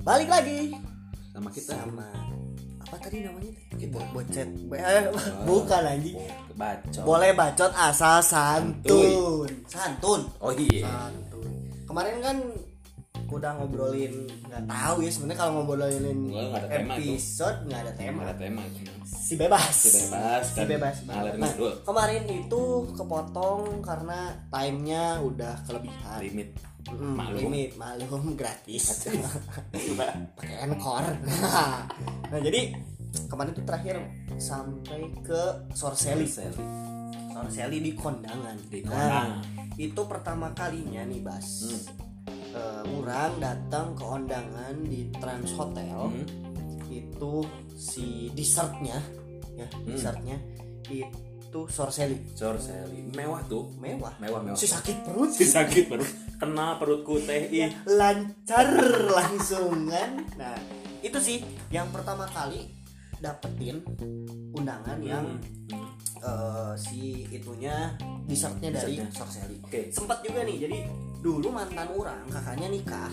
Balik lagi sama kita sama apa tadi namanya? Kita bocet. Eh, Bukan anjing. bacot Boleh bacot asal santun. Santun. oh iya Santun. Kemarin kan udah ngobrolin nggak tahu ya sebenarnya kalau ngobrolin Nggak, ada tema episode nggak ada tema. ada tema si bebas. Si bebas, si bebas. ngalir Nah, kemarin itu kepotong karena timenya udah kelebihan. Limit. Mm, Maklum. limit maklum gratis. Pakai encore. Nah jadi kemarin itu terakhir sampai ke Sorcelli Seli. Sorcelli di kondangan. Di Nah, kondangan. itu pertama kalinya nih Bas. Hmm. Eh, orang datang ke kondangan di Trans Hotel Hmm. itu si dessertnya ya Hmm. dessertnya itu Sorcelli Sorcelli mewah tuh. Mewah. Mewah mewah. Si sakit perut. Si sakit perut. Kena perutku teh. Ya, lancar langsung kan? Nah itu sih yang pertama kali dapetin undangan yang Hmm. eh, si itunya dessertnya dari. Sorcelli oke. Sempat juga nih jadi dulu mantan orang kakaknya nikah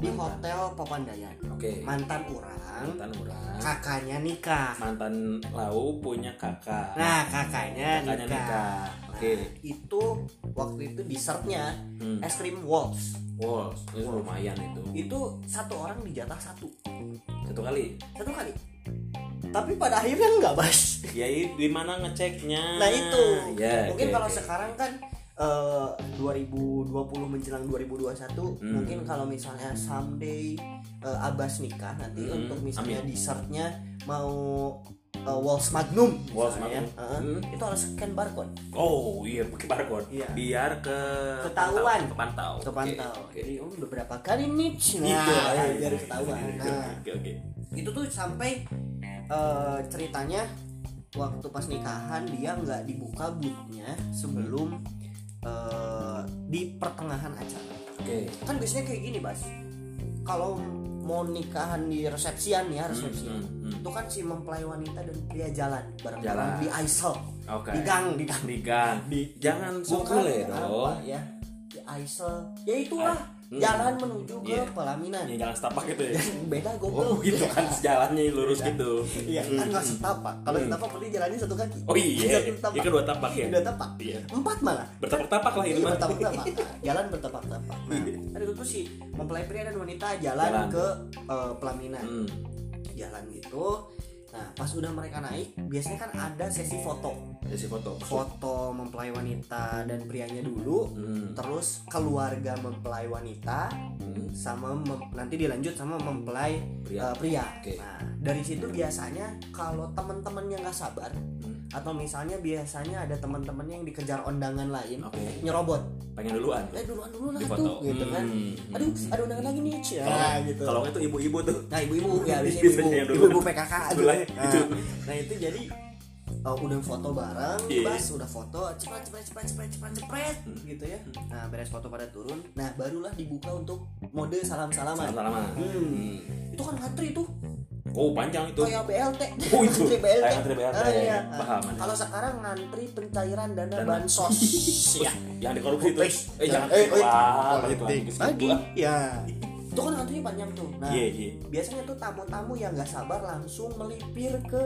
di Mantan. hotel Papandayan. Oke. Mantan orang mantan orang. kakaknya nikah. Mantan lau punya kakak. Nah kakaknya, kakaknya nikah, nikah. Nah, oke itu waktu itu dessertnya hmm. es krim waltz. Wow itu lumayan itu. Itu satu orang dijatah satu. Satu kali? Satu kali. Tapi pada akhirnya enggak bas. Ya di mana ngeceknya? Nah itu. Ya mungkin oke, kalau oke. sekarang kan eh, 2020 menjelang 2021 Hmm. mungkin kalau misalnya someday eh, Abbas nikah nanti Hmm, untuk misalnya amin. dessertnya mau eh, Walls Magnum Walls Magnum. eh, Hmm. itu harus scan barcode Oh iya pakai barcode Iya. biar ke Ketahuan. kepantau kepantau oke. jadi oh, beberapa kali nih nah, Gitu, ya, iya. biar ketahuan nah Oke oke. itu tuh sampai eh, ceritanya waktu pas nikahan dia nggak dibuka bootnya sebelum eh, di pertengahan acara Oke. kan biasanya kayak gini bas kalau mau nikahan di resepsian ya resepsian Hmm, hmm, hmm. itu kan si mempelai wanita dan pria jalan bareng-bareng Jalan. di aisle Oke. di gang di gang Di gang. Di- Jangan apa dong. ya di aisle ya itulah Hmm. jalan menuju ke Iya. pelaminan Ya, jangan setapak gitu ya. beda goblok Oh gitu kan jalannya lurus Beda. gitu. Iya, kan nggak setapak. Kalau Hmm. setapak berarti jalannya satu kaki. Oh iya. Satu tapak. Iya kedua tapak ya. Udah tapak. Iya. Empat malah. Bertapak-tapak lah ini Iya, bertapak-tapak. Nah, jalan bertapak-tapak. Nah, Iya. kan itu tuh sih mempelai pria dan wanita jalan, Jalan. ke eh, pelaminan. Hmm. Jalan gitu. Nah, pas udah mereka naik, biasanya kan ada sesi foto. Foto. Foto mempelai wanita dan prianya dulu, Hmm. terus keluarga mempelai wanita Hmm. sama mem- nanti dilanjut sama mempelai Pria. eh, pria. Oke. Nah, dari situ biasanya kalau teman-temannya nggak sabar Hmm. atau misalnya biasanya ada teman-temannya yang dikejar ondangan lain Oke. nyerobot, Pengen duluan. eh duluan dulu lah tuh, gitu kan. Hmm. Aduh, ada undangan lagi nih, Nah, gitu. kalau itu ibu-ibu tuh. Nah ibu-ibu ya biasanya Biasanya ibu, yang dulu. ibu-ibu PKK Nah, nah itu jadi oh, udah foto bareng, Iya. bas udah foto, cepet cepet cepet cepet cepet cepet gitu ya. Nah beres foto pada turun, nah barulah dibuka untuk mode salam-salaman. Salam-salaman. Hmm. Hmm. Itu kan ngantri tuh, Oh panjang itu. kayak BLT. Oh itu. ngantri BLT. Kayak ngantri BLT. Ah, iya. Paham. Kalau sekarang ngantri pencairan dana, Dana. bansos. ya. Yang di korupsi itu. Eh jangan. Eh, eh. Wah, Politik lagi. lagi. Ya. Itu kan antrinya panjang tuh. Nah, Iya iya. biasanya tuh tamu-tamu yang nggak sabar langsung melipir ke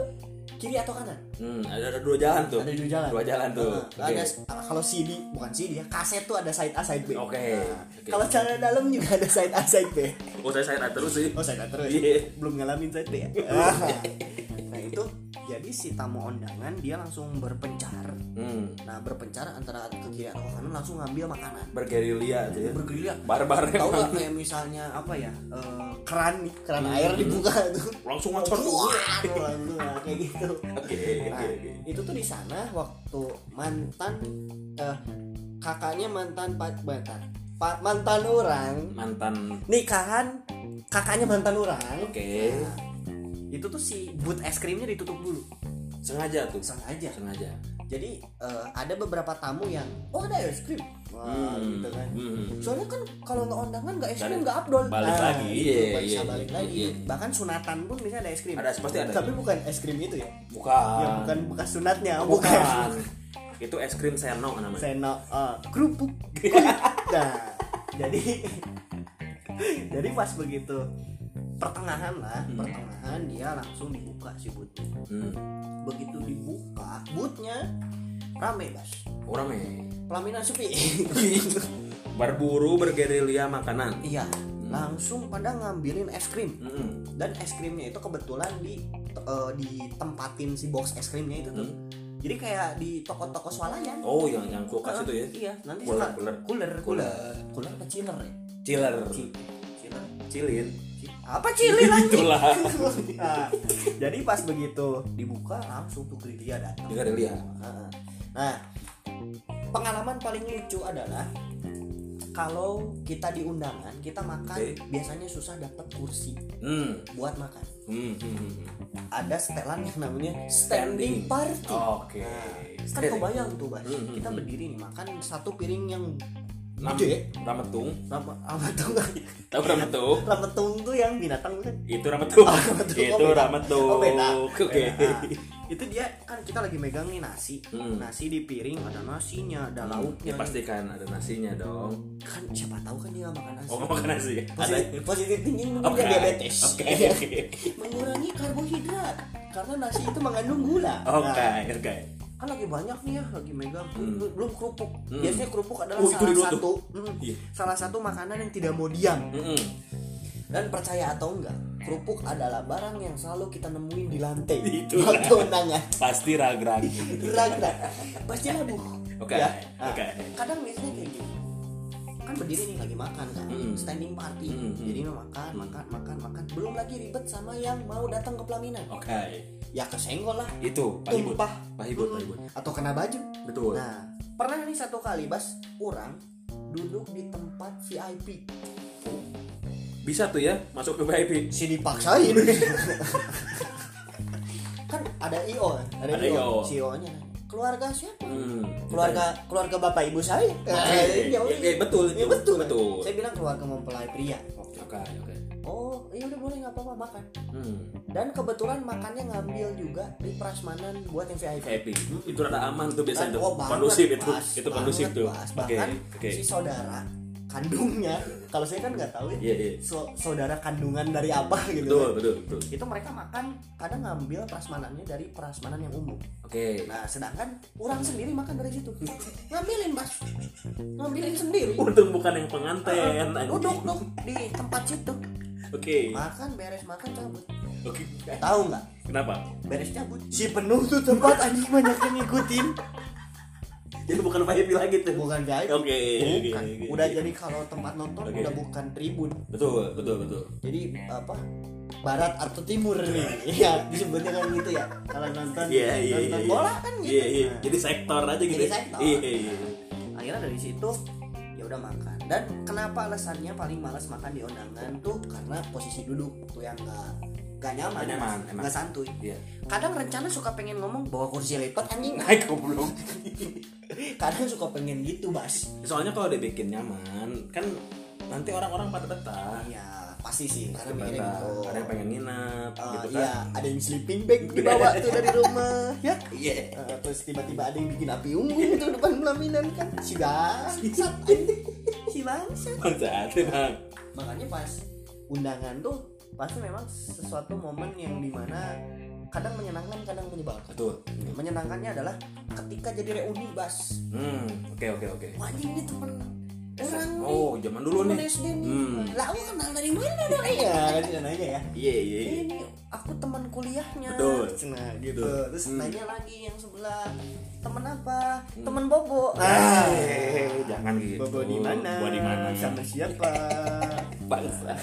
kiri atau kanan. Hmm, ada, ada dua jalan tuh. Ada dua jalan. Dua jalan tuh. Nah, Oke. Ada kalau CD bukan CD ya, kaset tuh ada side A side B. Oke. Nah, Oke. Kalau celana dalam juga ada side A side B. Oh saya saya terus sih. Oh side A terus. Iya. Belum ngalamin side B ya. nah itu jadi si tamu undangan dia langsung berpencar. Hmm. Nah berpencar antara ke kiri atau ke kanan langsung ngambil makanan. Bergerilya tuh ya. Bergerilya. Barbar Tahu nggak kayak misalnya apa ya eh, keran nih, keran Hmm. air dibuka tuh. Langsung ngocor tuh. Nah, kayak gitu. Oke Nah, oke oke. itu tuh di sana waktu mantan eh, kakaknya mantan pak mantan pak mantan orang Mantan. nikahan kakaknya mantan orang Oke. Nah, itu tuh si boot es krimnya ditutup dulu Sengaja tuh. sengaja Sengaja. jadi eh, ada beberapa tamu yang oh ada es krim wah Hmm. gitu kan Hmm. soalnya kan kalau nggak undangan nggak es krim nggak abdol balik lagi, itu, iya, bisa iya, balik iya, lagi iya. bahkan sunatan pun bisa ada es krim Ada pasti ada. tapi bukan es krim itu ya Bukan. ya bukan bekas sunatnya Bukan. Itu es krim seno namanya. seno eh, kerupuk nah jadi jadi pas begitu pertengahan lah Hmm. pertengahan dia langsung dibuka si bootnya Hmm. begitu dibuka bootnya rame bas Orang eh. pelaminan sepi Berburu bergerilya makanan. iya langsung pada ngambilin es krim Mm-mm. dan es krimnya itu kebetulan di eh, ditempatin si box es krimnya itu tuh jadi kayak di toko-toko swalayan Oh, yang yang kulkas itu ya. iya nanti Cooler, cooler. cooler cooler Cooler. cooler apa chiller ya Chiller. Apa chiller lagi nah, jadi pas begitu dibuka langsung tuh gerilya datang. Heeh. nah pengalaman paling lucu adalah kalau kita di undangan kita makan Oke. biasanya susah dapat kursi Hmm. buat makan Hmm. hmm, hmm. ada setelan yang namanya standing party Oke. kan kebayang tuh Bas Hmm, hmm, kita hmm. berdiri nih makan satu piring yang Nam- gede Rametung. apa tuh Tahu rametung? rametung tuh yang binatang kan Itu rametung. Oh, rametung. Oh, Itu beda. rametung. Oh, beda. Oke. Beda. Nah, itu dia kan kita lagi megang nih nasi Hmm. nasi di piring ada nasinya ada lauknya Ya pastikan ada nasinya dong. kan siapa tahu kan dia nggak makan nasi Oh, nggak makan nasi. Ada. positif, thinking Oke. mengurangi diabetes Oke. Oke. mengurangi karbohidrat karena nasi itu mengandung gula Oke. Nah, Oke. Kan lagi banyak nih ya lagi megang Hmm. belum kerupuk Hmm. biasanya kerupuk adalah Oh, itu salah satu hmm, Iya. salah satu makanan yang tidak mau diam Mm-mm. dan percaya atau enggak kerupuk adalah barang yang selalu kita nemuin di lantai Itulah. waktu undangan Pasti rag-rag. pasti labuh Oke. Ya. Nah, Oke. kadang biasanya kayak gini kan berdiri nih lagi makan kan Hmm. standing party Hmm, hmm. jadi makan makan makan makan belum lagi ribet sama yang mau datang ke pelaminan Oke. ya kesenggol lah Itu tumpah Pahibut, pahibut. atau kena baju Betul. nah pernah nih satu kali bas orang duduk di tempat VIP Bisa tuh ya masuk ke VIP. si dipaksain kan ada IO kan? ada, Ada IO, IO. IO nya keluarga siapa Hmm. keluarga keluarga bapak ibu saya Eh, Eh, eh, eh, betul, ya, betul Betul. saya bilang keluarga mempelai pria Oke, oke. oh iya udah boleh nggak apa-apa makan Hmm. dan kebetulan makannya ngambil juga di prasmanan buat yang VIP VIP. Itu rada aman tuh biasanya. Oh, banget, kondusif itu. Itu kondusif tuh. Bas. Oke, bahkan oke. si saudara kandungnya kalau saya kan nggak tahu ya Iya, iya. so- saudara kandungan dari apa gitu Betul, kan. betul, betul. itu mereka makan kadang ngambil prasmanannya dari prasmanan yang umum Oke. nah sedangkan orang sendiri makan dari situ ngambilin bas ngambilin sendiri Untung bukan yang pengantin. anjing. duduk duduk di tempat situ Oke. makan beres makan cabut Oke. tahu nggak Kenapa? beres cabut si penuh tuh tempat anjing banyak yang ngikutin Jadi bukan VIP lagi tuh. bukan VIP Oke, oke, bukan oke. udah jadi kalau tempat nonton Oke. udah bukan tribun Betul, betul, betul. jadi apa barat atau timur nih ya disebutnya kan gitu ya kalau nonton Iya, iya, nonton iya. bola kan gitu Iya, iya. Nah, Jadi sektor aja gitu. Jadi ya? sektor. Iya, iya. akhirnya dari situ ya udah makan dan kenapa alasannya paling malas makan di undangan tuh karena posisi duduk tuh yang nggak nggak nyaman Nggak nyaman, emang. nggak santuy Iya. kadang rencana suka pengen ngomong bawa kursi lipat anjing Naik goblok. kadang suka pengen gitu bas Soalnya kalau dibikin nyaman, kan nanti orang-orang pada betah. iya pasti sih karena mikirnya gitu Ada yang pengen nginep, Ah, gitu iya kan. ada yang sleeping bag dibawa tuh dari rumah ya Iya. Eh, terus tiba-tiba ada yang bikin api unggun itu depan pelaminan kan si bangsat si bangsat Bangsat, Bang. makanya pas undangan tuh pasti memang sesuatu momen yang di mana kadang menyenangkan kadang menyebalkan Betul. menyenangkannya adalah ketika jadi reuni bas Hmm, oke oke oke. wah ini temen orang Oh, zaman dulu nih. SD nih Hmm. lah aku kenal dari mana dong iya kan dia nanya ya Iya, iya, iya. ini aku teman kuliahnya Betul. nah gitu Betul. terus Hmm. nanya lagi yang sebelah temen apa temen bobo Ah, jangan gitu. bobo di mana Bobo di mana? sama siapa Bangsa.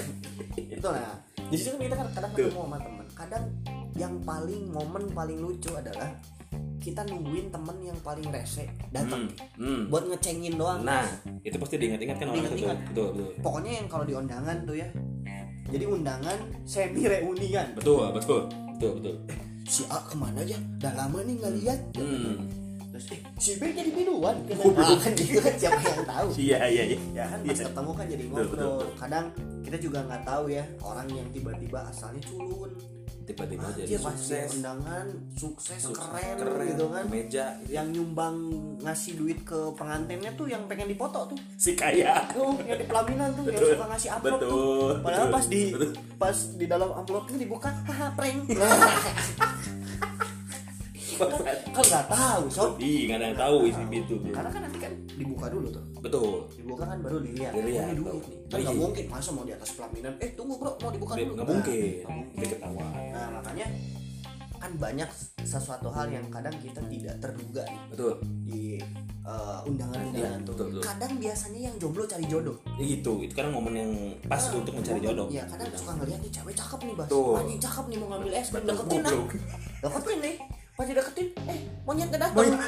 itu nah di situ kan kita kan kadang ketemu sama temen kadang yang paling momen paling lucu adalah kita nungguin temen yang paling rese datang Hmm, hmm. buat ngecengin doang Nah, itu pasti diingat-ingat kan orang itu. Betul, betul. pokoknya yang kalau di undangan tuh ya jadi undangan semi reuni kan Betul, betul. Betul, betul. si A ke mana aja udah lama nih nggak lihat Hmm. Terus eh, si B jadi biduan. Ah, kan gitu kan siapa yang tahu? Iya iya iya. Ya kan pas Iya. ketemu kan jadi Betul, betul, ngobrol. kadang kita juga nggak tahu ya orang yang tiba-tiba asalnya culun. Tiba-tiba jadi pas dia sukses. undangan sukses, Sukses, keren, gitu kan. Meja. Yang nyumbang ngasih duit ke pengantinnya tuh yang pengen dipoto tuh. Si kaya. Tuh yang di pelaminan tuh yang Betul. suka ngasih amplop tuh. Padahal betul, pas di betul. pas di dalam amplopnya dibuka haha prank nggak tahu sob Ih, nggak ada yang tahu isi itu. karena kan nanti kan dibuka dulu tuh Betul. dibuka kan baru dilihat Dilihat, ini duit nih kan Iya. nggak mungkin masa mau di atas pelaminan eh tunggu bro mau dibuka dulu nggak Nah, mungkin. nggak. Dia ketahuan. nah makanya kan banyak sesuatu hal yang kadang kita tidak terduga nih Betul. di uh, undangan-undangan Iya, tuh betul, betul. kadang biasanya yang jomblo cari jodoh Ya gitu. Itu kan momen yang pas Ah, untuk mencari jodoh. Iya, kadang suka ngeliat nih cewek cakep nih, Bas. Anjing cakep nih mau ngambil es deketin ah. goblok. Deketin nih. Pas deketin, eh monyetnya datang.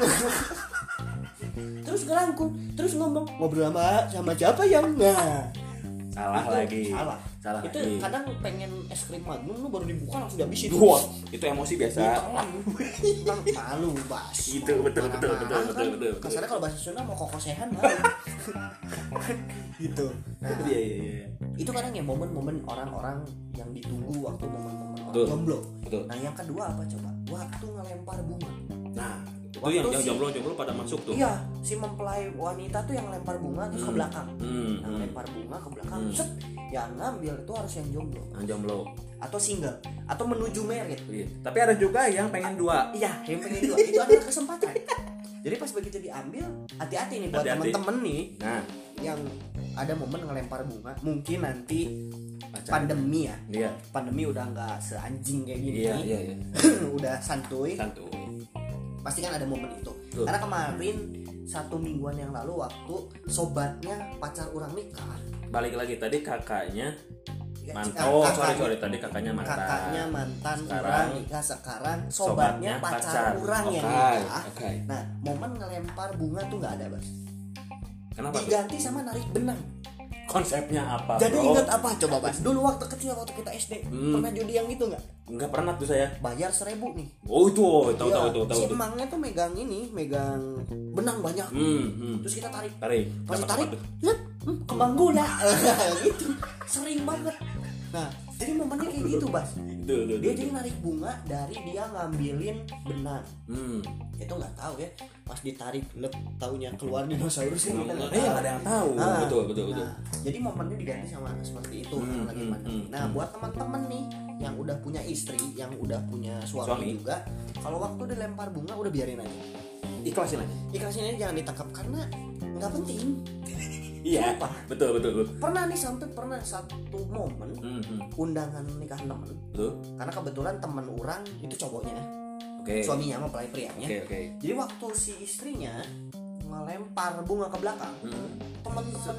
terus ngerangkul, terus ngomong ngobrol sama sama siapa yang? Nah. Salah lagi. salah Salah itu lagi. kadang pengen es krim magnum lu baru dibuka langsung dihabisin Wah, itu emosi biasa. Ditelan. kan malu bas Itu, betul, betul, Marah-marah betul, kan. betul, betul, betul. kasarnya kalau bahasa Sunda mau kokosehan malu gitu nah, Iya iya iya. itu kadang ya momen-momen orang-orang yang ditunggu waktu momen-momen orang Betul. jomblo Betul. nah yang kedua apa coba waktu ngelempar bunga Nah, itu Waktu yang yang si- jomblo-jomblo pada masuk tuh. iya si mempelai wanita tuh yang lempar bunga terus ke Hmm. belakang Hmm. yang hmm. lempar bunga ke belakang Hmm. set yang ngambil itu harus yang jomblo Yang jomblo. atau single atau menuju merit Iya. Tapi ada juga yang pengen dua. iya yang pengen dua itu adalah kesempatan jadi pas begitu diambil hati-hati nih buat temen-temen nih Nah, yang ada momen ngelempar bunga mungkin nanti pacar. pandemi ya Iya. pandemi udah nggak seanjing kayak gini Iya iya iya. udah santuy Santuy. pasti kan ada momen itu Betul. karena kemarin satu mingguan yang lalu waktu sobatnya pacar orang nikah Balik lagi tadi kakaknya ya, mantan. Oh, sorry sorry tadi kakaknya mantan. kakaknya mantan Sekarang- orang nikah sekarang sobatnya, pacar, orang yang Oke, nikah Oke. nah momen ngelempar bunga tuh nggak ada bas Kenapa tuh? diganti sama narik benang Konsepnya apa? jadi bro? ingat apa coba bas dulu waktu kecil waktu kita SD Hmm. pernah judi yang gitu nggak Nggak pernah tuh saya. bayar seribu nih Oh itu, oh, tahu Iya, tahu tahu tahu. si tuh. emangnya tuh megang ini megang benang banyak Hmm, hmm. terus kita tarik Tarik. pas tarik lihat hmm, kembang gula gitu sering banget nah jadi momennya kayak gitu bas dia jadi narik bunga dari dia ngambilin benang Hmm. itu nggak tahu ya pas ditarik lep taunya keluar dinosaurus kan kita nggak Eh, tahu nggak ada yang tahu. Ah, betul, betul, betul. nah, jadi momennya diganti sama seperti itu Hmm, lagi hmm, pandemi. hmm, nah hmm. buat teman-teman nih yang udah punya istri yang udah punya suami, Suami. juga kalau waktu dilempar bunga udah biarin aja Ikhlasin aja. ikhlasin aja jangan ditangkap karena nggak penting Iya. Apa? Betul, betul, betul. pernah nih sampai pernah satu momen Hmm, hmm. undangan nikahan temen Betul. karena kebetulan temen orang itu cowoknya Oke. suaminya mempelai prianya Oke, oke. jadi waktu si istrinya ngelempar bunga ke belakang Hmm. temen-temen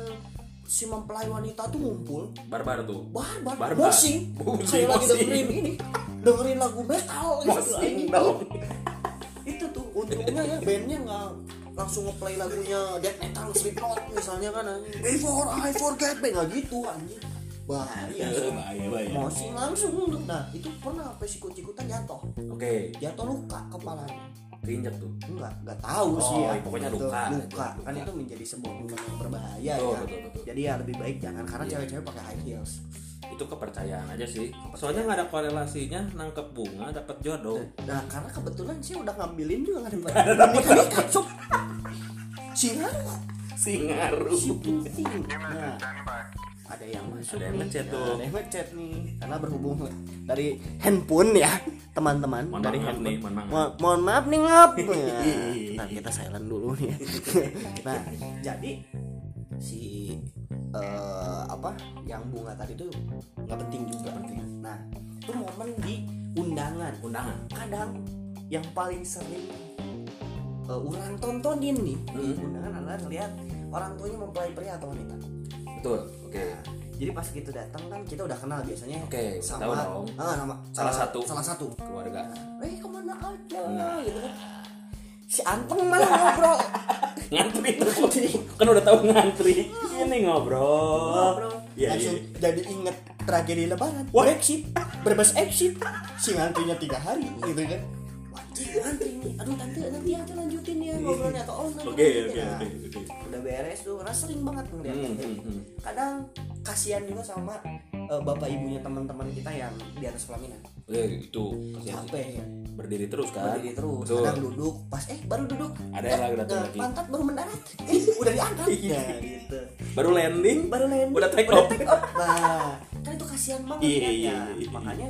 si mempelai wanita tuh ngumpul Barbar tuh. barbar Barbar. mosing Mosing, kayak lagi dengerin ini dengerin lagu metal gitu itu tuh untungnya ya bandnya nggak langsung ngeplay lagunya death metal Slipknot misalnya kan anjing before I forget me nggak gitu anjing bahaya Iya, bahaya, bahaya. mosing langsung nah itu pernah sampai sikut-sikutan jatuh Oke, jatuh luka kepalanya keinjak tuh. enggak enggak tahu Oh, sih ya. pokoknya Gitu. luka. luka kan itu menjadi sebuah momen yang berbahaya Betul, ya betul, betul. jadi ya lebih baik jangan karena Iya. cewek-cewek pakai high heels Itu kepercayaan aja sih. Soalnya nggak ada korelasinya nangkep bunga dapat jodoh. nah karena kebetulan sih udah ngambilin juga nggak ada nikah nikah sob singaruh Singaruh. si penting nah ada yang masuk Ada yang ngechat Nah, tuh. ada yang ngechat nih karena berhubung dari handphone ya teman-teman Mohon dari maaf handphone nih, mohon maaf. Mo- mohon maaf nih ngap nah kita silent dulu nih ya. nah jadi si eh, apa tadi tuh nggak penting juga penting nah itu momen di undangan Undangan. kadang yang paling sering eh, orang tontonin nih Hmm. undangan adalah lihat orang tuanya mempelai pria atau wanita Betul. Oke. Nah, jadi pas gitu datang kan kita udah kenal biasanya Oke, sama tahu dong. ah, nama Salah eh, satu. salah satu Keluarga. eh ke mana aja Nah. gitu kan si anteng malah ngobrol Ngantri tuh. kan udah tahu ngantri. Ini ngobrol. ngobrol Iya, langsung iya. jadi inget tragedi lebaran Wah. exit berbes exit si ngantrinya tiga hari gitu kan Wah, Cing, antri nih aduh tante nanti aja lanjutin ya ngobrolnya atau oh nanti oke ya. oke oke. udah beres tuh karena sering banget ngeliat Hmm, kayak hmm, gitu. hmm. kadang kasihan juga sama eh, bapak ibunya teman-teman kita yang di atas pelaminan Ya itu capek ya berdiri terus kan. berdiri terus Betul. kadang duduk pas eh baru duduk Ada yang lagi datang eh, lagi. pantat baru mendarat eh udah diangkat Iya. nah gitu Baru landing. baru landing Udah take off. take off nah kan itu kasihan banget Iya, kan, iya, ya. iya. makanya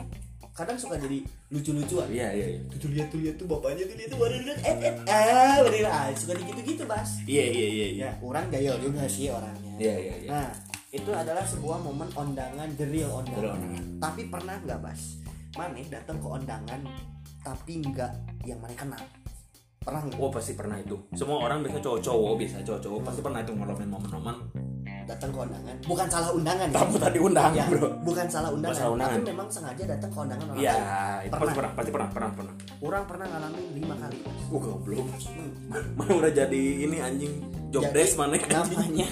kadang suka jadi lucu-lucuan Iya iya iya. tuh lihat tuh lihat tuh bapaknya tuh dia tuh baru duduk eh eh ah bener ah suka gitu gitu bas Iya iya iya iya. ya orang gayel juga sih orangnya Iya iya iya. nah itu adalah sebuah momen undangan the real Real undangan undangan. tapi pernah nggak bas mana datang ke undangan tapi nggak yang mana kenal pernah nggak Oh pasti pernah itu. Semua orang biasa cowok-cowok, biasa cowok-cowok pasti pernah itu ngalamin momen-momen. datang ke undangan bukan salah undangan ya. Kamu tadi undang Ya, bro. bukan salah undangan, Bukan salah undangan. tapi memang sengaja datang ke undangan orang Iya, lain. itu Pernah. pasti pernah, pasti pernah, pernah, pernah. orang pernah ngalamin lima kali Bas. Uh, goblok. Hmm. Mana udah jadi ini anjing job Jadi, desk mana namanya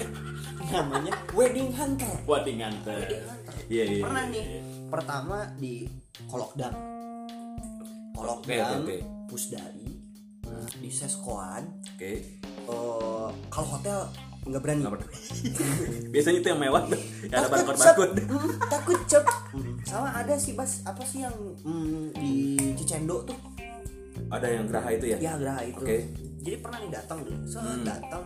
namanya wedding hunter Wedding hunter. Wedding hunter. Iya iya. pernah iya, nih. Pertama di kolokdam Oke, kolokdam oke, oke. pusdai nah, di seskoan Oke. eh, kalau hotel nggak berani. Biasanya itu yang mewah. Ya ada Takut, barcode-barcode. Sob. Hmm, takut cep sama ada sih bas apa sih yang hmm, di Cicendo tuh Ada yang geraha itu ya? ya geraha itu Oke. jadi pernah nih datang dulu so Hmm. datang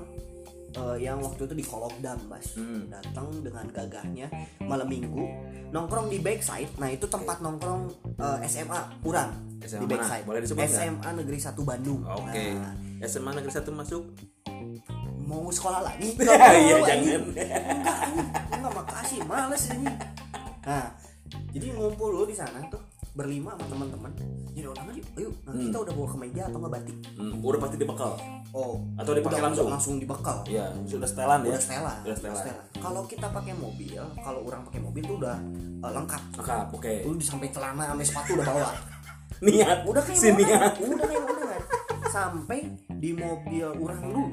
eh, yang waktu itu di Kolokdam bas Hmm. datang dengan gagahnya malam minggu nongkrong di backside nah itu tempat nongkrong eh, SMA kurang SMA di mana? backside Boleh disebut nggak? SMA Negeri 1 Bandung Oke. Nah, SMA negeri satu masuk? mau sekolah lagi Iya, Mau, jangan. enggak enggak makasih males ini nah jadi ngumpul dulu di sana tuh berlima sama teman-teman jadi orang aja ayo nah, Hmm. kita udah bawa kemeja atau nggak batik Hmm, udah pasti dibekal. oh Atau dipakai udah, langsung? udah langsung dibekal Iya, sudah setelan ya. udah setelan Udah setelan. kalau kita pakai mobil kalau orang pakai mobil tuh udah eh, lengkap Lengkap, oke. lu sampai celana sampai sepatu udah bawa Niat. udah kayak si niat. udah kayak mau kan sampai di mobil orang dulu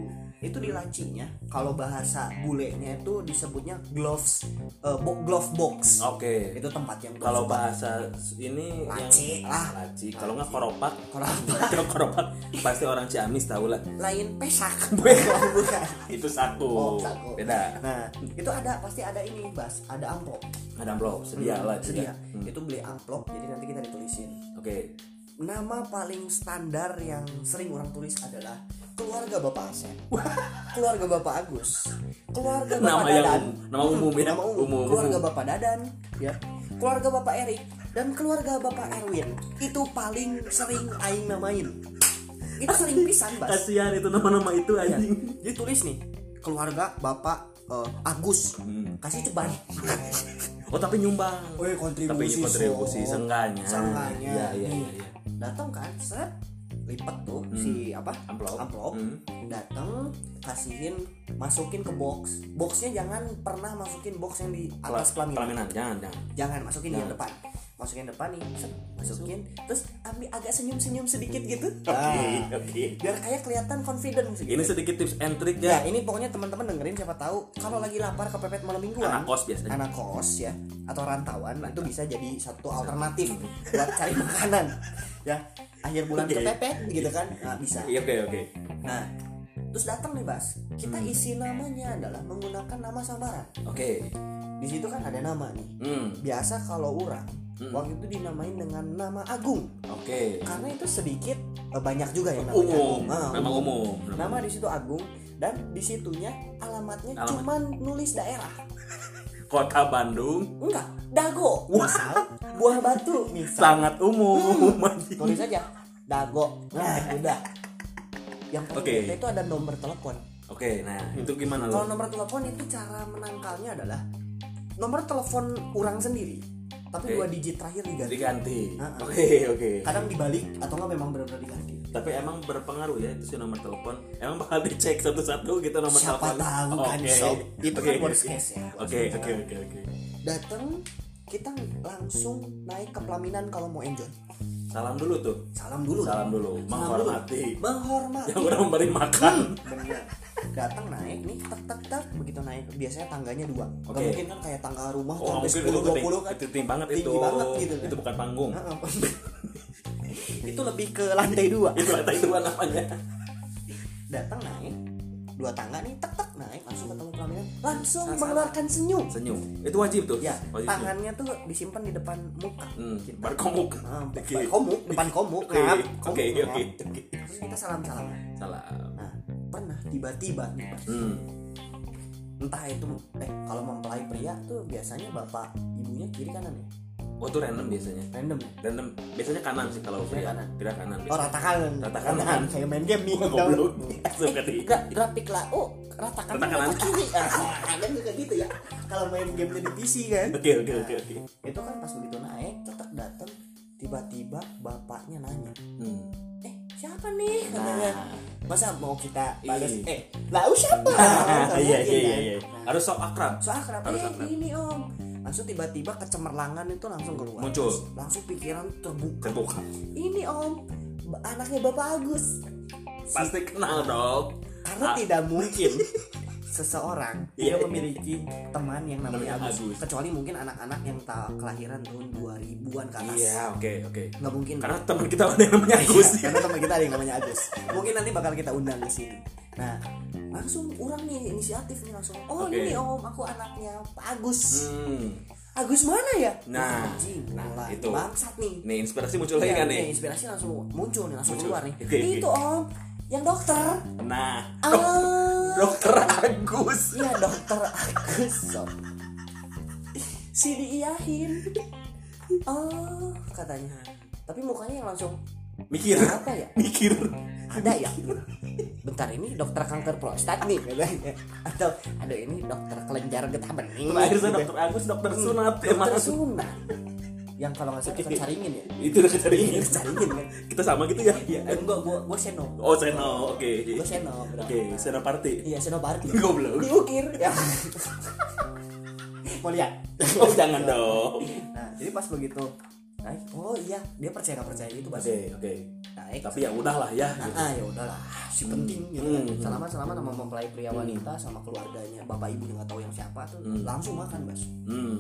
itu di lacinya kalau bahasa bulenya itu disebutnya gloves eh, bo- glove box Oke. itu tempat yang Kalau bahasa ini Laci yang lah. laci. Kalau nggak koropak, Kalau kalau koropak pasti orang Ciamis tahu lah. lain pesak bukan Itu satu. Oh, satu. Beda. nah itu ada pasti ada ini bas ada amplop Ada amplop, sedia lah. itu sedia. Hmm. itu beli amplop jadi nanti kita ditulisin Oke. Nama paling standar yang sering orang tulis adalah keluarga Bapak Asep, keluarga Bapak Agus, keluarga Bapak Nama yang Dadan, umum, nama umum ya. nama umum, Umum, keluarga umum. Bapak Dadan, ya, keluarga Bapak Erik dan keluarga Bapak Erwin itu paling sering aing namain. Itu sering pisan bas. Kasihan itu nama-nama itu Ya, anjing. Jadi tulis nih keluarga Bapak eh, Agus Hmm. kasih ceban. Oh tapi nyumbang. Woi kontribusi, Tapi kontribusi sob. seenggaknya. Seenggaknya. Iya iya iya. iya. Datang kan set lipat tuh Hmm. si apa Amplop. amplop Hmm. datang kasihin masukin ke box boxnya jangan pernah masukin box yang di atas pelaminan Pelaminan, jangan jangan. jangan masukin di yang Jangan. depan masukin depan nih set, masukin terus ambil agak senyum senyum sedikit gitu Oke Nah, oke. biar kayak kelihatan confident gitu. Ini sedikit tips and trick ya ya. ini pokoknya teman-teman dengerin siapa tahu kalau lagi lapar kepepet malam mingguan Anak kos biasanya. anak kos ya atau rantauan itu bisa jadi satu alternatif buat cari makanan ya akhir bulan Oke. kepepet gitu kan nah, bisa Iya oke oke. nah terus datang nih bas kita Hmm. isi namanya adalah menggunakan nama samaran Oke. di situ kan ada nama nih Hmm. biasa kalau orang Hmm. waktu itu dinamain dengan nama Agung Oke. karena itu sedikit eh, banyak juga yang namanya Umum. Agung. Ah, Memang umum. nama di situ Agung dan di situnya alamatnya Alamat. cuman nulis daerah Kota Bandung enggak dago misal buah batu misal sangat umum. anjing. tulis aja dago nah udah yang Oke. bete itu ada nomor telepon Oke, nah itu gimana kalau lo? nomor telepon itu cara menangkalnya adalah nomor telepon orang sendiri tapi Oke. dua digit terakhir diganti Diganti. Oke oke. kadang dibalik atau enggak memang benar-benar diganti Tapi emang berpengaruh ya itu si nomor telepon. Emang bakal dicek satu-satu gitu nomor siapa telepon. tahu kan Oke. sob itu Oke, kan oke. worst case ya Oke oke oke oke. datang kita langsung naik ke pelaminan kalau mau enjoy Salam dulu tuh. salam dulu Salam dulu. Salam Menghormati. dulu. menghormati Yang udah memberi makan. Bener. datang naik nih tak tak tak begitu naik biasanya tangganya dua Gak Oke. mungkin kan kayak tangga rumah Oh sampai mungkin 10 itu 20 tinggi, kan itu tinggi banget Tinggi itu. banget gitu kan. Itu bukan panggung. Itu lebih ke lantai dua itu lantai dua namanya datang naik dua tangga nih tek tek naik langsung ketemu pelaminan langsung mengeluarkan senyum. Senyum. Itu wajib tuh ya wajib tangannya tuh disimpan di depan muka. Hmm, kita berkomuk. Ah, Oke. depan komuk depan komuk Oke, oke, komuk, oke, terus kita salam. Salaman salah nah pernah tiba-tiba nih Bas. hmm. entah itu eh kalau mempelai pria tuh biasanya bapak ibunya kiri kanan ya oh itu random biasanya? Random ya? Random. Biasanya kanan sih kalau Biasanya pria kanan. pria kanan. Oh rata kanan. Rata kanan. kayak main game nih goblok. Ke eh, di- gra- grafik lah. Oh rata kanan Rata kanan. kiri. Kan juga gitu ya. Kalau main game di PC kan? Oke oke oke oke. itu kan pas begitu naik tetap datang tiba-tiba bapaknya nanya. Hmm. eh siapa nih? Katanya. Nah. masa mau kita balas Iya. eh lau siapa? Nggak iya iya iya iya. Nah, harus sok akrab. so akrab. Harus eh akrab. ini om langsung tiba-tiba kecemerlangan itu langsung keluar. Muncul. langsung pikiran terbuka. Terbuka. Ini om anaknya bapak Agus. Pasti kenal dong. Karena Ah. tidak mungkin seseorang Iya. dia memiliki teman yang namanya Agus. Agus. kecuali mungkin anak-anak yang tak kelahiran tahun 2000-an ke atas. Iya oke oke. Nggak mungkin. Karena teman kita ada yang namanya Agus. Iya, karena teman kita ada yang namanya Agus. Mungkin nanti bakal kita undang ke sini. Nah langsung orang nih inisiatif nih langsung oh Oke. ini om aku anaknya Pak Agus hmm. Agus mana ya Nah, Anjing, nah, mulai itu. bangsat nih nih inspirasi muncul lagi Iya, kan nih, nih inspirasi langsung muncul nih langsung Muncul. keluar nih oke. itu om yang dokter nah ah dokter Agus iya dokter Agus sob. si diiyahin oh katanya tapi mukanya yang langsung mikir. Apa ya? Mikir. Ada ya? Bentar ini dokter kanker prostat nih katanya. Atau aduh ini dokter kelenjar getah bening. Terakhir saya dokter Agus dokter sunat emang dokter sunat. Yang kalau nggak salah dokter caringin ya? Itu udah kecaringin Dokter caringin kan. Kita sama gitu ya? Ya eh, gua gua gua seno. Oh seno oke. Gua seno oke seno party. Iya seno party. Goblok. diukir ya. Mau lihat? Oh jangan dong. Nah jadi pas begitu naik. Oh iya. Dia percaya nggak percaya itu oke pasti oke. Naik. Tapi ya udahlah ya Nah, ah ya udahlah. Si penting gitu Hmm. kan. Selama selama sama mempelai pria wanita sama keluarganya, bapak ibu nggak tahu yang siapa tuh Hmm. langsung makan, Bas. hmm.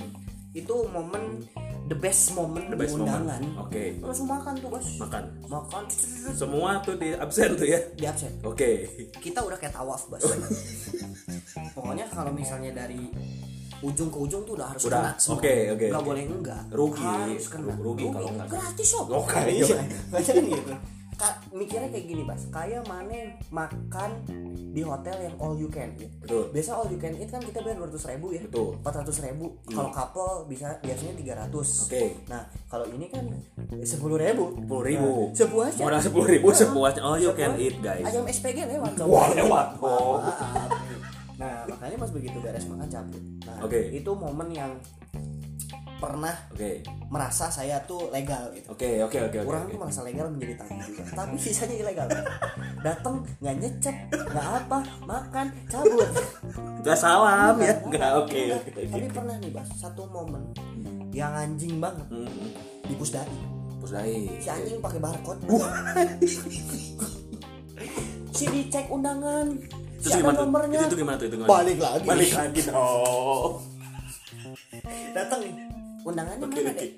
Itu momen the best moment the di best moment. undangan. oke. Langsung makan tuh, Bas. makan. Makan. Semua tuh di absen tuh ya? Di absen. oke. Kita udah kayak tawaf, Bas. Pokoknya kalau misalnya dari ujung ke ujung tuh udah harus Udah, kena semua. oke, oke, Nggak oke. boleh enggak. Rugi. Harus kena. Rugi kalau enggak. Gratis, sob. Oke, Iya. oke. Baca kan gitu. Ka- mikirnya kayak gini, Bas. Kayak mana makan di hotel yang all you can eat. betul biasa all you can eat kan kita bayar 200 ribu ya betul 400 ribu kalau couple bisa biasanya 300 oke nah kalau ini kan 10 ribu 10.000. ribu sepuasnya modal sepuluh ribu sepuasnya all you can eat guys ayam SPG lewat wah lewat oh nah makanya pas begitu beres makan cabut. Nah Oke. itu momen yang pernah oke. merasa saya tuh legal gitu. Oke oke oke oke orang oke. tuh merasa legal menjadi tamu juga tapi sisanya ilegal. Datang nggak nyecek nggak apa makan cabut. Gak salam ya? Nggak oke enggak. oke oke. tapi pernah nih bas satu momen yang anjing banget. Hmm, di pusdai. Pusdai si anjing pakai barcode. Si dicek undangan itu si ada gimana nomornya? Itu, itu gimana tuh itu gimana? balik lagi. Balik lagi dong. Datang nih. Undangannya Oke, mana deh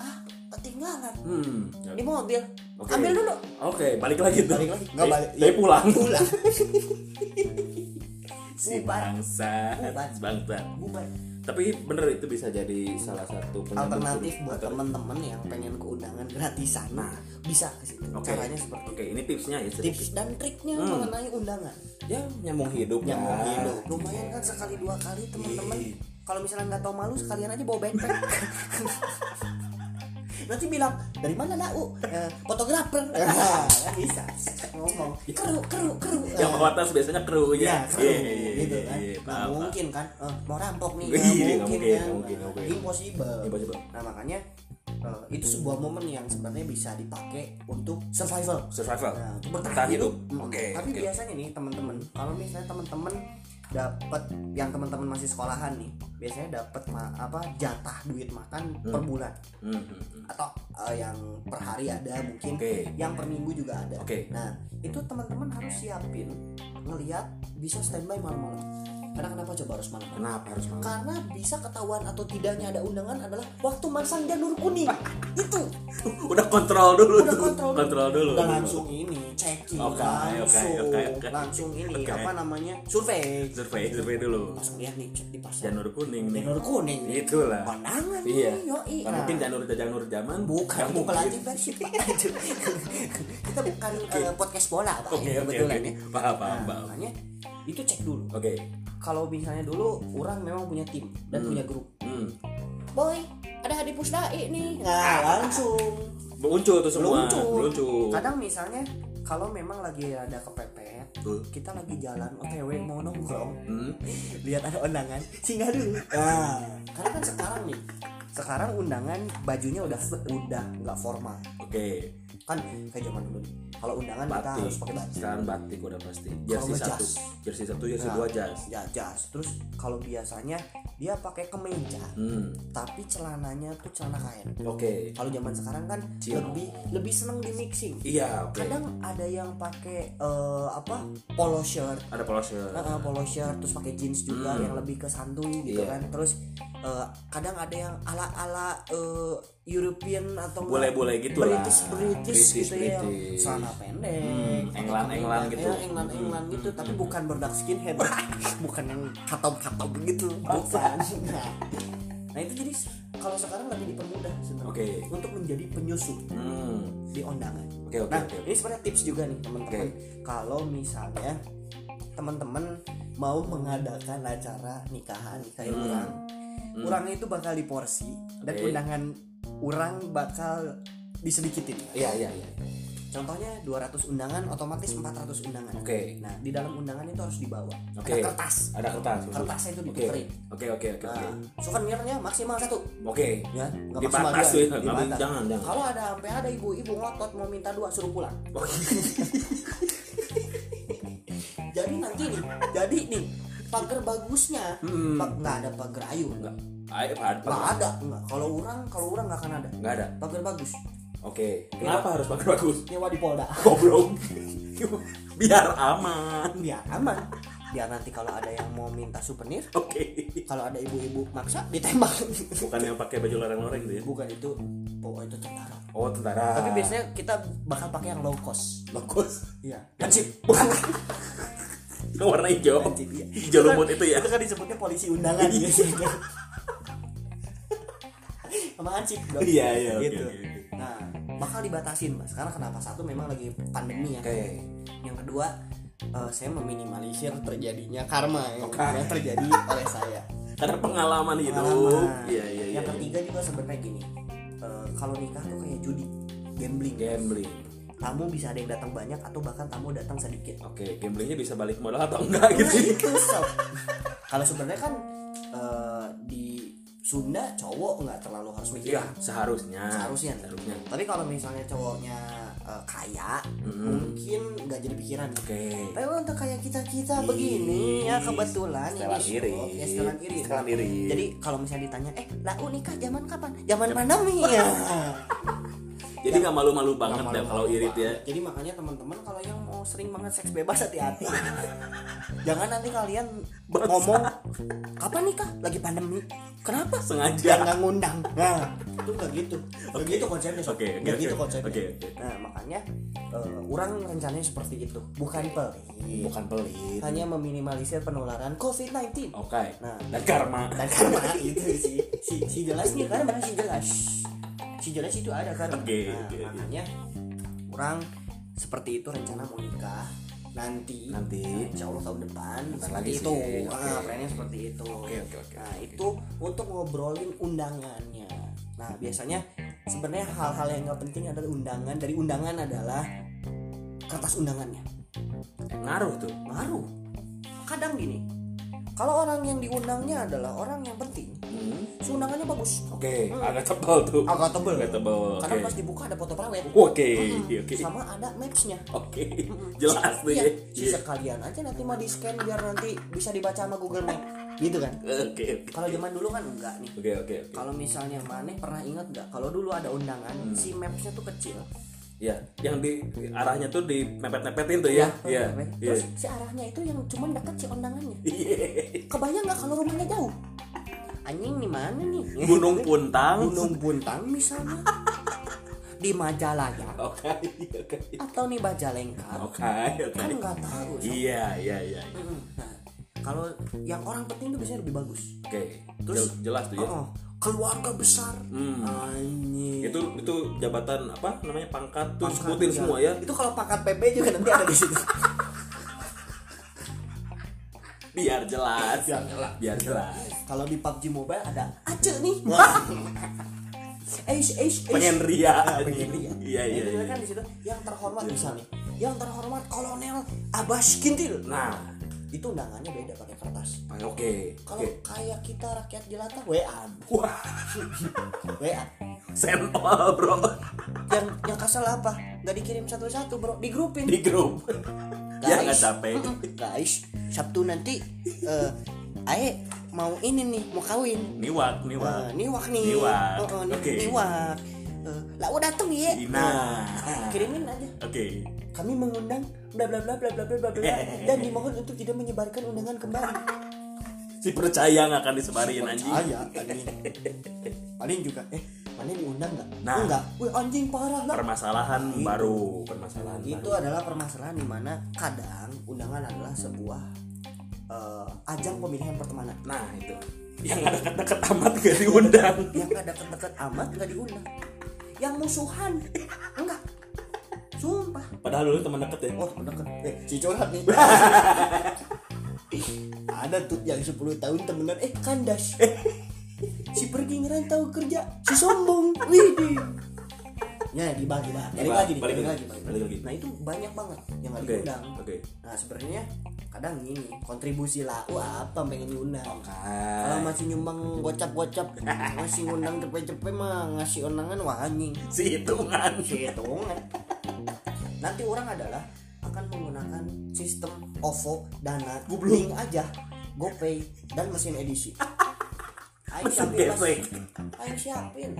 ah ketinggalan. Hmm di mobil. Oke. ambil dulu. Oke balik lagi tuh. Balik lagi. Nggak Dari- balik. dari pulang. pulang. Si bangsa bangsa bubar tapi bener itu bisa jadi salah satu alternatif buat temen-temen yang pengen ke undangan gratisan Nah. bisa ke situ Oke. caranya seperti Oke, ini tipsnya ya tips dan triknya Hmm. mengenai undangan Ya nyambung hidup ya. hidup lumayan kan sekali dua kali teman-teman Iya. kalau misalnya nggak tahu malu sekalian aja bawa backpack nanti bilang dari mana lau Eh, fotografer Ah, kan bisa ngomong keru keru keru Yang bawa tas biasanya kru ya ya. keru Iya, iya, gitu iya, kan iya, nggak paham, mungkin kan Eh, mau rampok nih nggak mungkin mungkin, kan mungkin, Nah, mungkin. impossible Impossible. nah makanya eh, itu sebuah momen yang sebenarnya bisa dipakai untuk survival Survival. Nah, untuk Bertahan hidup. hidup. Hmm. Oke, Tapi oke. biasanya nih teman-teman, kalau misalnya teman-teman dapat yang teman-teman masih sekolahan nih, biasanya dapat apa jatah duit makan per bulan Hmm, hmm, hmm. atau eh, yang per hari ada mungkin, Oke. yang per minggu juga ada. Oke. Nah, itu teman-teman harus siapin ngelihat bisa standby malam-malam. Karena kenapa coba harus malam Kenapa harus malam? karena bisa ketahuan atau tidaknya ada undangan adalah waktu masang janur kuning itu Udah kontrol dulu udah kontrol dulu. Kontrol dulu. udah langsung ini checking Oke, langsung oke, oke, oke. langsung ini Oke. apa namanya survei Survei, survei dulu. langsung lihat nih cek di pasar Janur kuning nih. janur kuning Itulah. pandangan Iya. nih yoi Nah, mungkin janur janur zaman bukan persib Pak. Itu. kita bukan eh, podcast bola pak Oke, oke, oke. Paham, paham, Nah, paham. makanya itu cek dulu Oke. Kalau misalnya dulu orang memang punya tim dan Hmm. punya grup Hmm. boy ada Hadi Pusdai nih nah langsung Muncul tuh semua. Meluncur. Meluncur. kadang misalnya kalau memang lagi ada kepepet Tuh. kita lagi jalan otw mau nongkrong Hmm. lihat ada undangan singgah dulu nah karena kan sekarang nih sekarang undangan bajunya udah udah nggak formal Oke. Kan kayak zaman dulu nih kalau undangan kita Batik. harus pakai batik Sekarang batik udah pasti. Jersey satu. Jersey satu, jersey Nah, dua jas. ya jas terus kalau biasanya dia pakai kemeja Hmm. tapi celananya tuh celana kain Oke. kalau zaman sekarang kan Chino. lebih lebih seneng di mixing Iya, oke. kadang ada yang pakai eh, apa polo shirt Ada polos shirt. Heeh, polo shirt terus pakai jeans juga Hmm. yang lebih ke santuy gitu Iya. kan terus eh, kadang ada yang ala ala European atau Bule-bule gitu lah. British British, British, gitu ya yang British. celana pendek Hmm, pakai England-England kemeja, gitu. ya, England England gitu tapi bukan berdak skinhead bukan yang katop katop begitu bukan nah, nah itu jadi kalau sekarang lagi dipermudah sebenarnya Oke. untuk menjadi penyusup Hmm. di undangan Oke, oke, nah oke. ini sebenarnya tips juga nih teman-teman kalau misalnya teman-teman mau mengadakan acara nikahan kayak Hmm. orang orang itu bakal diporsi dan Oke. undangan orang bakal disedikitin Iya, iya, iya. contohnya 200 undangan otomatis 400 undangan Oke. nah di dalam undangan itu harus dibawa Oke. ada kertas Ada kertas. kertasnya itu Oke. ditukerin Oke, oke, oke, nah souvenirnya maksimal satu Oke. ya nggak Dibatas maksimal tuh ya, dua, dibatas. bisa, jangan, jangan. kalau ada sampai ada ibu-ibu ngotot mau minta dua suruh pulang jadi nanti nih jadi nih pagar bagusnya Hmm. pak nggak ada pagar ayu nggak Ayo, Pak. nggak ada nggak kalau orang kalau orang nggak akan ada Nggak ada. pagar bagus Oke. Kenapa harus pakai bagus? nyewa di Polda Goblok. Biar aman. biar aman biar nanti kalau ada yang mau minta souvenir Oke. kalau ada ibu-ibu maksa ditembak Bukan yang pakai baju loreng-loreng tuh ya. bukan itu oh itu tentara Oh, tentara. tapi biasanya kita bakal pakai yang low cost bagus. iya hansip Yang warna hijau. Iya. Hijau lumut itu ya. itu kan disebutnya polisi undangan biasanya sama hansip dong Iya, iya, oke, gitu oke, oke. nah bakal dibatasin mas karena kenapa satu memang lagi pandemi ya Oke. yang kedua eh, saya meminimalisir terjadinya karma yang, yang terjadi oleh saya Karena pengalaman hidup. Pengalaman. Iya, iya, iya. yang ketiga juga sebenarnya gini eh, kalau nikah tuh kayak judi gambling Gambling. tamu bisa ada yang datang banyak atau bahkan tamu datang sedikit Oke, gamblingnya bisa balik modal atau enggak Nah, gitu. itu kalau sebenarnya kan eh, di Sunda cowok nggak terlalu harus mikir Iya, seharusnya. seharusnya nih. Seharusnya. tapi kalau misalnya cowoknya eh, kaya Mm-mm. mungkin nggak jadi pikiran Oke. tapi untuk kayak kita kita begini ya kebetulan setelan ini iri. show, ya setelan iri Setelan iri. jadi kalau misalnya ditanya eh lau nikah zaman kapan zaman pandemi ya Jadi nggak malu-malu banget ya malu-malu kalau irit ya. Jadi makanya teman-teman kalau yang mau sering banget seks bebas hati-hati. Jangan nanti kalian Bangsa. ngomong kapan nikah lagi pandemi. Kenapa? Sengaja. Nggak ngundang. Nah, itu nggak gitu. Nggak Oke. gitu konsepnya. Oke, oke, Nggak oke. gitu konsepnya. Oke, oke. Nah, makanya eh, orang rencananya seperti itu. Bukan pelit. Bukan pelit. Hanya meminimalisir penularan COVID-19. Oke. Nah, Dan karma. dan karena itu si si, si jelasnya karena si jelas si jelas itu ada kan Oke, nah, oke. makanya orang seperti itu rencana mau nikah nanti Nanti. Nah, insya Allah tahun depan Bentar seperti lagi itu sih, ah, oke. plannya seperti itu Oke, oke, oke, nah oke. itu untuk ngobrolin undangannya nah biasanya sebenarnya hal-hal yang nggak penting adalah undangan dari undangan adalah kertas undangannya ngaruh tuh. ngaruh kadang gini kalau orang yang diundangnya adalah orang yang penting Hmm. undangannya bagus Oke, agak tebal tuh. agak tebel Agak tebal. karena pas dibuka ada foto prawet Oke, oke. sama ada mapsnya Oke. Jelas tuh ya. si sekalian aja nanti mau di scan biar nanti bisa dibaca sama Google Map gitu kan Oke, oke. kalau zaman dulu kan enggak nih Oke, oke, oke. kalau misalnya Maneh pernah ingat nggak kalau dulu ada undangan si mapsnya tuh kecil ya yang di arahnya tuh di mepet-mepetin tuh ya iya iya terus si arahnya itu yang cuman dekat si undangannya Iya. kebayang nggak kalau rumahnya jauh anjing di mana nih? Gunung Puntang. Gunung Buntang misalnya. Di Majalaya. Oke oke. Atau nih Majalengka. Oke kan oke nggak tahu iya iya iya Mm-mm. nah kalau yang orang penting tuh biasanya lebih bagus. Oke Terus- Jel- jelas tuh ya. Oh, keluarga besar. Hmm. anjing. Itu itu jabatan apa namanya? Pangkat tuh Pangkat, sebutin iya. semua ya. Itu kalau pangkat PP juga nanti ada di situ biar jelas. Biar jelas. biar jelas. Kalau di PUBG Mobile ada Aceh nih. Eish, eish, eish. pengen ria Pengen ria. iya iya iya kan di situ yang terhormat misalnya yang terhormat Kolonel Abbas Kintil. Nah. Itu undangannya beda pakai kertas. Oke kalau oke. kayak kita rakyat jelata WA wah. WA senol bro. Yang yang kasar apa? Nggak dikirim satu-satu bro. Digrupin. Di grup guys, ya nggak capek guys Sabtu nanti uh, Ae mau ini nih mau kawin. Niwak eh, niwak. uh, niwak nih. Niwak. Eh, oh, oh, okay. niwak. Uh, lah udah datang ya nah uh, kirimin aja. Oke. Okay. kami mengundang bla bla bla bla bla bla bla dan dimohon untuk tidak menyebarkan undangan kembali. Si percaya nggak akan disebarin si anjing? percaya paling juga eh mana diundang nggak? Nah. enggak. Wih anjing parah lah permasalahan baru permasalahan itu adalah permasalahan di mana kadang undangan adalah sebuah eh, ajang pemilihan pertemanan. Baru. nah itu. Yang ada kata-kata amat gak diundang. Yang ada deket-deket amat nggak diundang. Yang musuhan. Enggak. Sumpah. Padahal dulu teman deket ya? Oh deket. Eh si curhat nih. Ada tuh yang 10 tahun temenan. Eh kandas si pergi ngerantau kerja si sombong. Widih ya dibagi bagi balik lagi balik lagi lagi balik lagi. nah itu banyak banget yang nggak oke diundang oke. Nah sebenarnya kadang gini kontribusi lau apa pengen diundang? Kalau oke masih nyumbang gocap-gocap masih ngundang cepet-cepet mah ngasih undangan wah anjing. Si hitungan. Hitungan. Nanti orang adalah akan menggunakan sistem OVO dana Goblok. link aja GoPay dan mesin edisi Ayo Mesin siapin mas gesek. Ayo siapin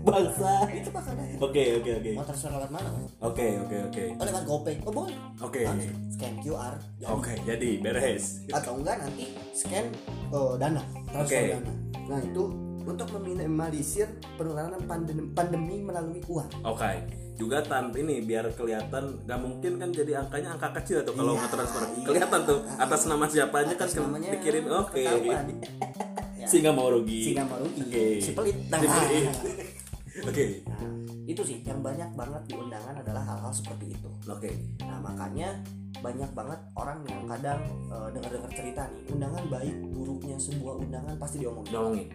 bangsa. Itu bakal ada oke oke oke. Mau terserah lewat mana oke oke oke. Oh lewat GoPay. Oh boleh. Oke. Nanti Scan QR oke jadi beres. Atau enggak nanti Scan oh, dana. Transfer Oke. dana. Nah itu untuk meminimalisir penularan pandemi, pandemi melalui uang Oke, juga tan ini biar kelihatan gak mungkin kan jadi angkanya angka kecil tuh kalau Iya, nge-transfer. iya. Kelihatan tuh atas nama siapanya Atas kan namanya dikirim oke. ketahuan. Ya. Sehingga mau rugi. si nggak mau rugi Oke. si pelit nah. Oke. nah, itu sih yang banyak banget di undangan adalah hal-hal seperti itu Oke. nah makanya banyak banget orang yang kadang eh, dengar-dengar cerita nih undangan baik buruknya sebuah undangan pasti diomongin Ngomongin.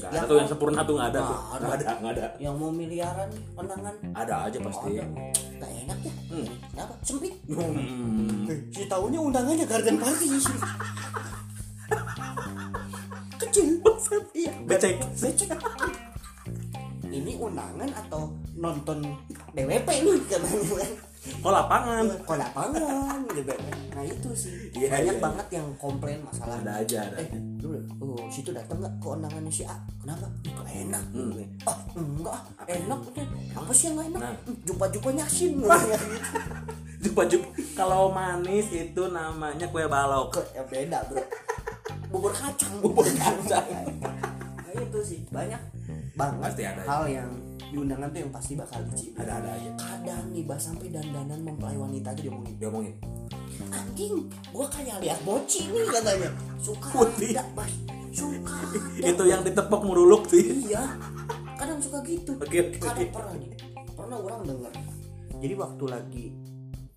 Gak ada tuh yang sempurna tuh nggak ada tuh. Nggak ada. Nggak ada, yang mau miliaran undangan Ada aja pasti. ada nggak enak ya Hmm. kenapa sempit Hmm. Eh, si tahunya undangannya garden party kecil iya Becek. becek ini undangan atau nonton DWP nih katanya Oh lapangan. kok lapangan gitu nah itu sih Iya, banyak iya. banget yang komplain masalah Ada aja ada. eh situ datang nggak ke undangannya si A kenapa nggak enak Hmm. ah enggak ah, enak apa sih yang nggak enak Nah. jumpa jumpanya asin Jumpa jumpa. Kalau manis itu namanya kue balok. ya beda bro bubur kacang Bubur kacang. nah, itu sih banyak banget Pasti ada. hal yang di undangan tuh yang pasti bakal dicibir Ada ada aja. kadang nih bah sampai dandanan mempelai wanita aja diomongin Diomongin. anjing gua kayak lihat boci nih katanya suka Putih. tidak suka Itu yang ditepok muruluk sih. iya kadang suka gitu Oke oke oke. kadang pernah nih pernah orang denger jadi waktu lagi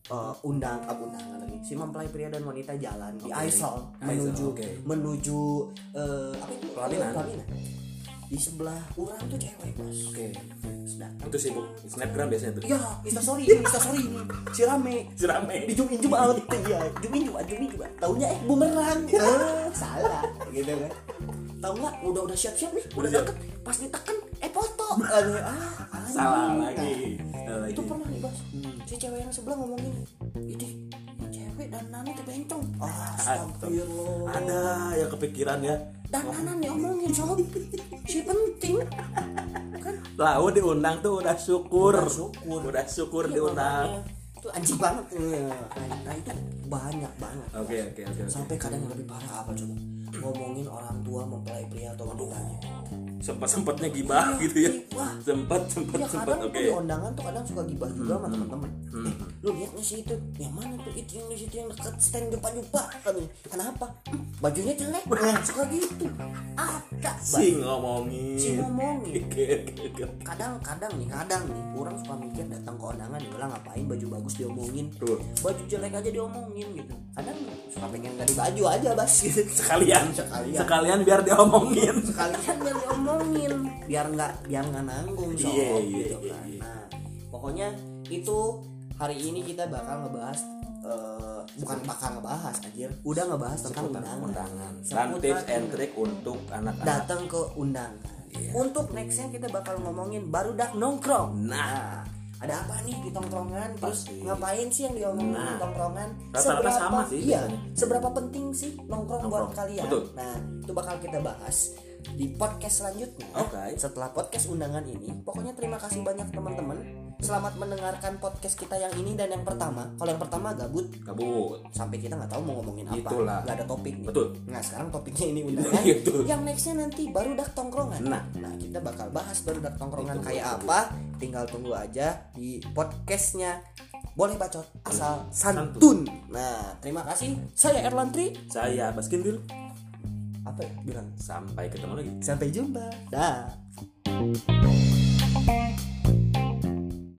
eh, undang ah, undangan lagi si mempelai pria dan wanita jalan di Oke. Aisol menuju oke. menuju eh, apa itu Pelaminan. pelaminan di sebelah orang tuh cewek mas. Oke. sedangkan Itu sibuk snapgram biasanya tuh. ya instastory ini instastory ini si rame. Si rame. di zoom in zoom out ya zoom in zoom out zoom in zoom out taunya eh bumerang. Eh, salah. Gitu kan. Tahu nggak? Udah udah siap siap nih. Udah siap. deket. Pas ditekan eh foto. Aduh, ah anjing. Salah lagi. Salah itu lagi. pernah nih bos. Si cewek yang sebelah ngomongin ini cewek dan nani kebencong ah astagfirullah. Ada yang kepikiran ya. Dan nana nih omongin sob si penting kan Tahu diundang tuh udah syukur. Udah syukur. Udah syukur Iya, diundang. makanya. itu anjing banget nah itu banyak banget Oke oke oke. oke. sampai kadang yang lebih parah apa coba ngomongin orang tua mempelai pria atau wanitanya sempat sempatnya gibah gitu ya. Sempat sempat ya sempat oke. tuh di undangan tuh kadang suka gibah juga sama teman-teman Hmm. eh, lu lihat nih sih itu yang mana tuh itu yang di situ yang deket stand depan jupa kan kenapa "Hmm, bajunya jelek nah, suka gitu ada Si Bang. ngomongin. si ngomongin kadang-kadang nih kadang nih orang suka mikir datang ke undangan dibilang ngapain baju bagus diomongin Tuh. baju jelek aja diomongin gitu kadang suka pengen ganti baju aja bas gitu Sekalian. Sekalian. Sekalian biar diomongin. sekalian biar diomongin biar nggak biar nggak nanggung sob, Iya, iya, gitu iya, kan iya. nah pokoknya itu hari ini kita bakal ngebahas eh, bukan bakal ngebahas anjir udah ngebahas tentang Seputar undangan undangan. Dan Seputar tips and trick untuk anak-anak. datang ke undangan Iya. untuk nextnya kita bakal ngomongin baru dak nongkrong Nah. ada apa nih di tongkrongan terus Pasti. ngapain sih yang diomongin Nah. di tongkrongan Rata-rata sama sih iya biasanya. seberapa penting sih nongkrong, buat Nongkrong. kalian Betul. nah itu bakal kita bahas di podcast selanjutnya Oke. setelah podcast undangan ini pokoknya terima kasih banyak teman-teman selamat mendengarkan podcast kita yang ini dan yang pertama kalau yang pertama gabut Kabut. sampai kita nggak tahu mau ngomongin apa Itulah. nggak ada topik nih. Betul. nah sekarang topiknya ini undangan Gitu. yang nextnya nanti baru dak tongkrongan Nah. nah kita bakal bahas baru dak tongkrongan Ditunggu, kayak apa tinggal tunggu aja di podcastnya boleh bacot asal santun nah terima kasih saya Erlantri Saya Baskin Bill apa ya? Bilang sampai ketemu lagi. Sampai jumpa. Dah.